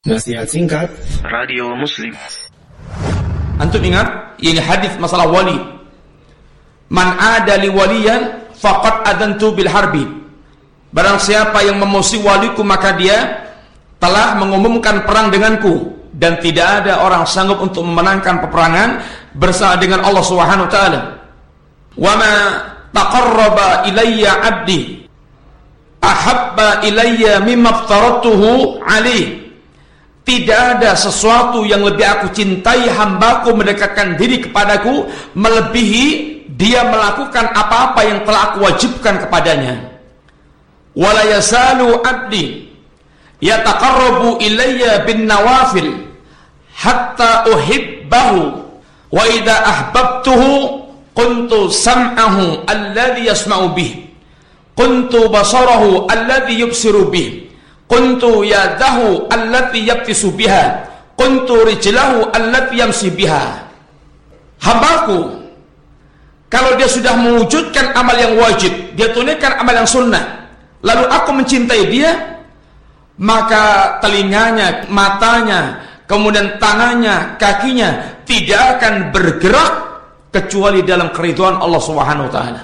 Nasihat singkat Radio Muslim Antum ingat ini hadis masalah wali. Man ada li waliyan faqad adantu bil harbi. Barang siapa yang memusuhi waliku maka dia telah mengumumkan perang denganku dan tidak ada orang sanggup untuk memenangkan peperangan bersama dengan Allah Subhanahu wa taala. Wa ma taqarraba ilayya 'abdi ahabba ilayya mimma aftaratuhu alaihi tidak ada sesuatu yang lebih aku cintai hambaku mendekatkan diri kepadaku melebihi dia melakukan apa-apa yang telah aku wajibkan kepadanya. Wala yasalu abdi yataqarrabu ilayya bin nawafil hatta uhibbahu wa idza ahbabtuhu kuntu sam'ahu alladhi yasma'u bih kuntu basarahu alladhi yubsiru bih Kuntu yadahu allati yabtisu biha. Kuntu rijlahu allati yamsi biha. Hambaku kalau dia sudah mewujudkan amal yang wajib, dia tunaikan amal yang sunnah, lalu aku mencintai dia, maka telinganya, matanya, kemudian tangannya, kakinya tidak akan bergerak kecuali dalam keridhaan Allah Subhanahu wa taala.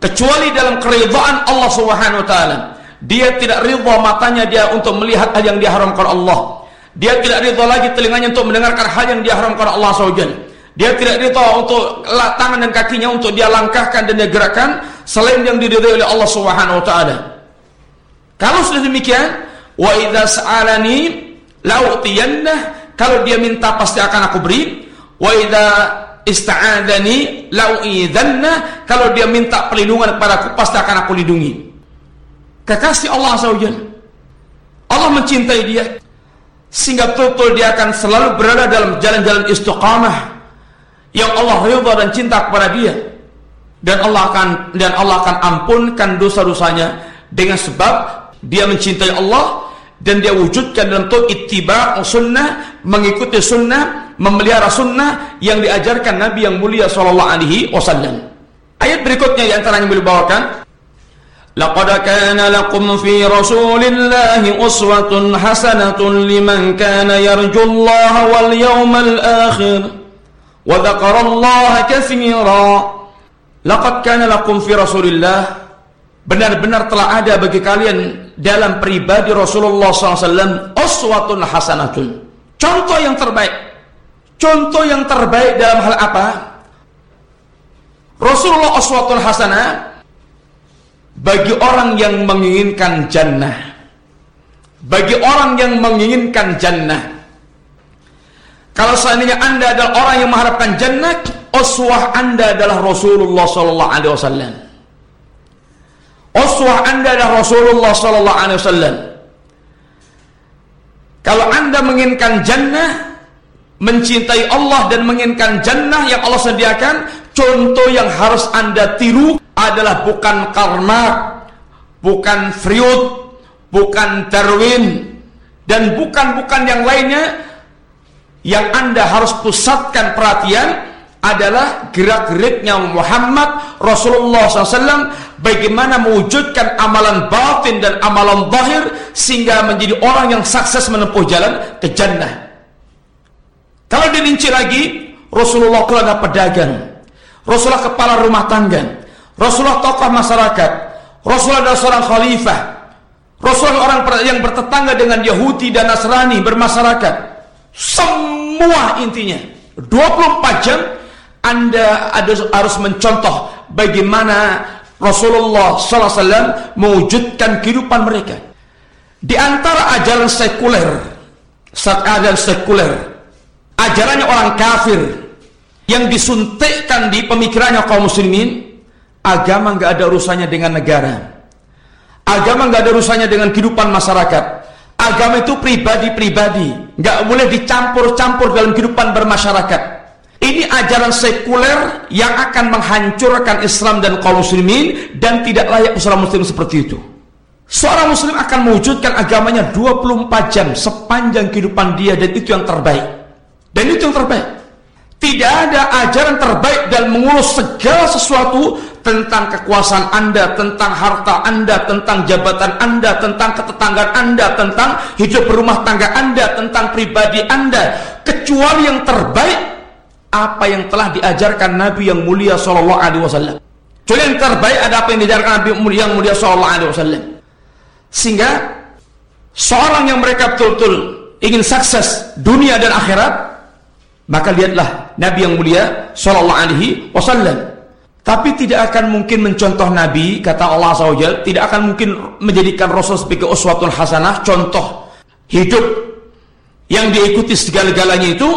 Kecuali dalam keridhaan Allah Subhanahu wa taala. Dia tidak ridha matanya dia untuk melihat hal yang diharamkan Allah. Dia tidak ridha lagi telinganya untuk mendengarkan hal yang diharamkan Allah SWT. Dia tidak ridha untuk tangan dan kakinya untuk dia langkahkan dan dia gerakkan selain yang diridhai oleh Allah Subhanahu wa taala. Kalau sudah demikian, wa idza sa'alani la'utiyannah, kalau dia minta pasti akan aku beri. Wa idza ista'adani la'uidzanna, kalau dia minta perlindungan kepadaku pasti akan aku lindungi kekasih Allah SWT. Allah mencintai dia sehingga betul dia akan selalu berada dalam jalan-jalan istiqamah yang Allah ridha dan cinta kepada dia dan Allah akan dan Allah akan ampunkan dosa-dosanya dengan sebab dia mencintai Allah dan dia wujudkan dalam tuh ittiba sunnah mengikuti sunnah memelihara sunnah yang diajarkan Nabi yang mulia sallallahu alaihi wasallam ayat berikutnya yang antaranya beliau bawakan لقد كان لكم في رسول الله أسوة حسنة لمن كان يرجو الله واليوم الآخر وذكر الله كثيرا لقد كان لكم في رسول الله benar-benar telah ada bagi kalian dalam pribadi Rasulullah SAW uswatun hasanatun contoh yang terbaik contoh yang terbaik dalam hal apa Rasulullah uswatun hasanah bagi orang yang menginginkan jannah. Bagi orang yang menginginkan jannah. Kalau seandainya anda adalah orang yang mengharapkan jannah uswah anda adalah Rasulullah sallallahu alaihi wasallam. Uswah anda adalah Rasulullah sallallahu alaihi wasallam. Kalau anda menginginkan jannah mencintai Allah dan menginginkan jannah yang Allah sediakan contoh yang harus anda tiru adalah bukan karma, bukan Freud, bukan Darwin, dan bukan-bukan yang lainnya yang Anda harus pusatkan perhatian adalah gerak-geriknya Muhammad Rasulullah SAW bagaimana mewujudkan amalan batin dan amalan zahir sehingga menjadi orang yang sukses menempuh jalan ke jannah. Kalau dirinci lagi, Rasulullah adalah pedagang, Rasulullah kepala rumah tangga, Rasulullah tokoh masyarakat. Rasulullah adalah seorang khalifah. Rasulullah orang yang bertetangga dengan Yahudi dan Nasrani bermasyarakat. Semua intinya 24 jam Anda harus mencontoh bagaimana Rasulullah SAW mewujudkan kehidupan mereka. Di antara ajaran sekuler, ajaran sekuler, ajarannya orang kafir yang disuntikkan di pemikirannya kaum muslimin, Agama nggak ada urusannya dengan negara. Agama nggak ada urusannya dengan kehidupan masyarakat. Agama itu pribadi-pribadi, nggak boleh dicampur-campur dalam kehidupan bermasyarakat. Ini ajaran sekuler yang akan menghancurkan Islam dan kaum muslimin dan tidak layak seorang muslim seperti itu. Seorang muslim akan mewujudkan agamanya 24 jam sepanjang kehidupan dia dan itu yang terbaik. Dan itu yang terbaik. Tidak ada ajaran terbaik dalam mengurus segala sesuatu tentang kekuasaan Anda, tentang harta Anda, tentang jabatan Anda, tentang ketetanggaan Anda, tentang hidup berumah tangga Anda, tentang pribadi Anda, kecuali yang terbaik apa yang telah diajarkan Nabi yang mulia sallallahu alaihi wasallam. Kecuali yang terbaik ada apa yang diajarkan Nabi yang mulia sallallahu alaihi wasallam. Sehingga seorang yang mereka betul-betul ingin sukses dunia dan akhirat, maka lihatlah Nabi yang mulia sallallahu alaihi wasallam tapi tidak akan mungkin mencontoh Nabi, kata Allah SWT, tidak akan mungkin menjadikan Rasul sebagai uswatun hasanah, contoh hidup yang diikuti segala-galanya itu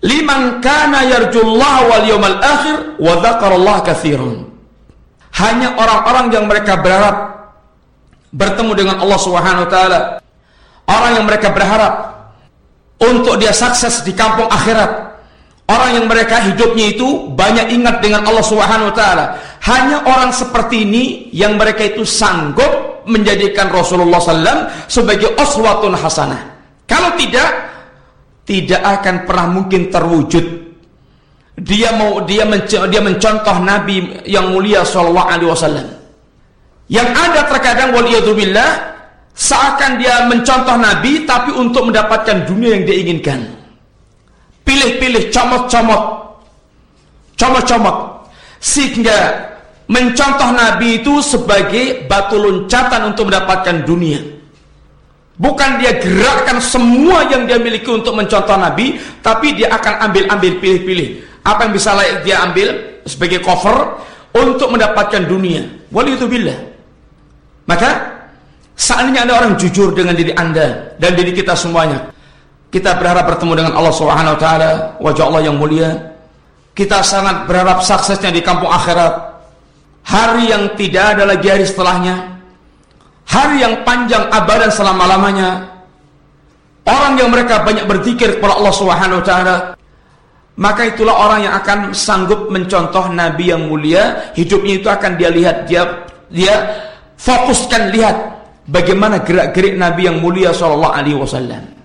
liman kana yarjullah wal yawmal akhir wa dzakarallah katsiran. Hanya orang-orang yang mereka berharap bertemu dengan Allah Subhanahu wa taala. Orang yang mereka berharap untuk dia sukses di kampung akhirat Orang yang mereka hidupnya itu banyak ingat dengan Allah Subhanahu wa taala. Hanya orang seperti ini yang mereka itu sanggup menjadikan Rasulullah SAW sebagai uswatun hasanah. Kalau tidak, tidak akan pernah mungkin terwujud. Dia mau dia dia mencontoh Nabi yang mulia sallallahu alaihi wasallam. Yang ada terkadang waliyadzubillah seakan dia mencontoh Nabi tapi untuk mendapatkan dunia yang dia inginkan. Pilih-pilih comot-comot. Comot-comot. Sehingga mencontoh Nabi itu sebagai batu loncatan untuk mendapatkan dunia. Bukan dia gerakkan semua yang dia miliki untuk mencontoh Nabi tapi dia akan ambil-ambil pilih-pilih. Apa yang bisa layak dia ambil sebagai cover untuk mendapatkan dunia. Wali itu bila maka seandainya ada orang jujur dengan diri anda dan diri kita semuanya kita berharap bertemu dengan Allah Subhanahu wa taala, wajah Allah yang mulia. Kita sangat berharap suksesnya di kampung akhirat. Hari yang tidak ada lagi hari setelahnya. Hari yang panjang abadan selama-lamanya. Orang yang mereka banyak berzikir kepada Allah Subhanahu wa taala. Maka itulah orang yang akan sanggup mencontoh Nabi yang mulia, hidupnya itu akan dia lihat, dia dia fokuskan lihat bagaimana gerak-gerik Nabi yang mulia sallallahu alaihi wasallam.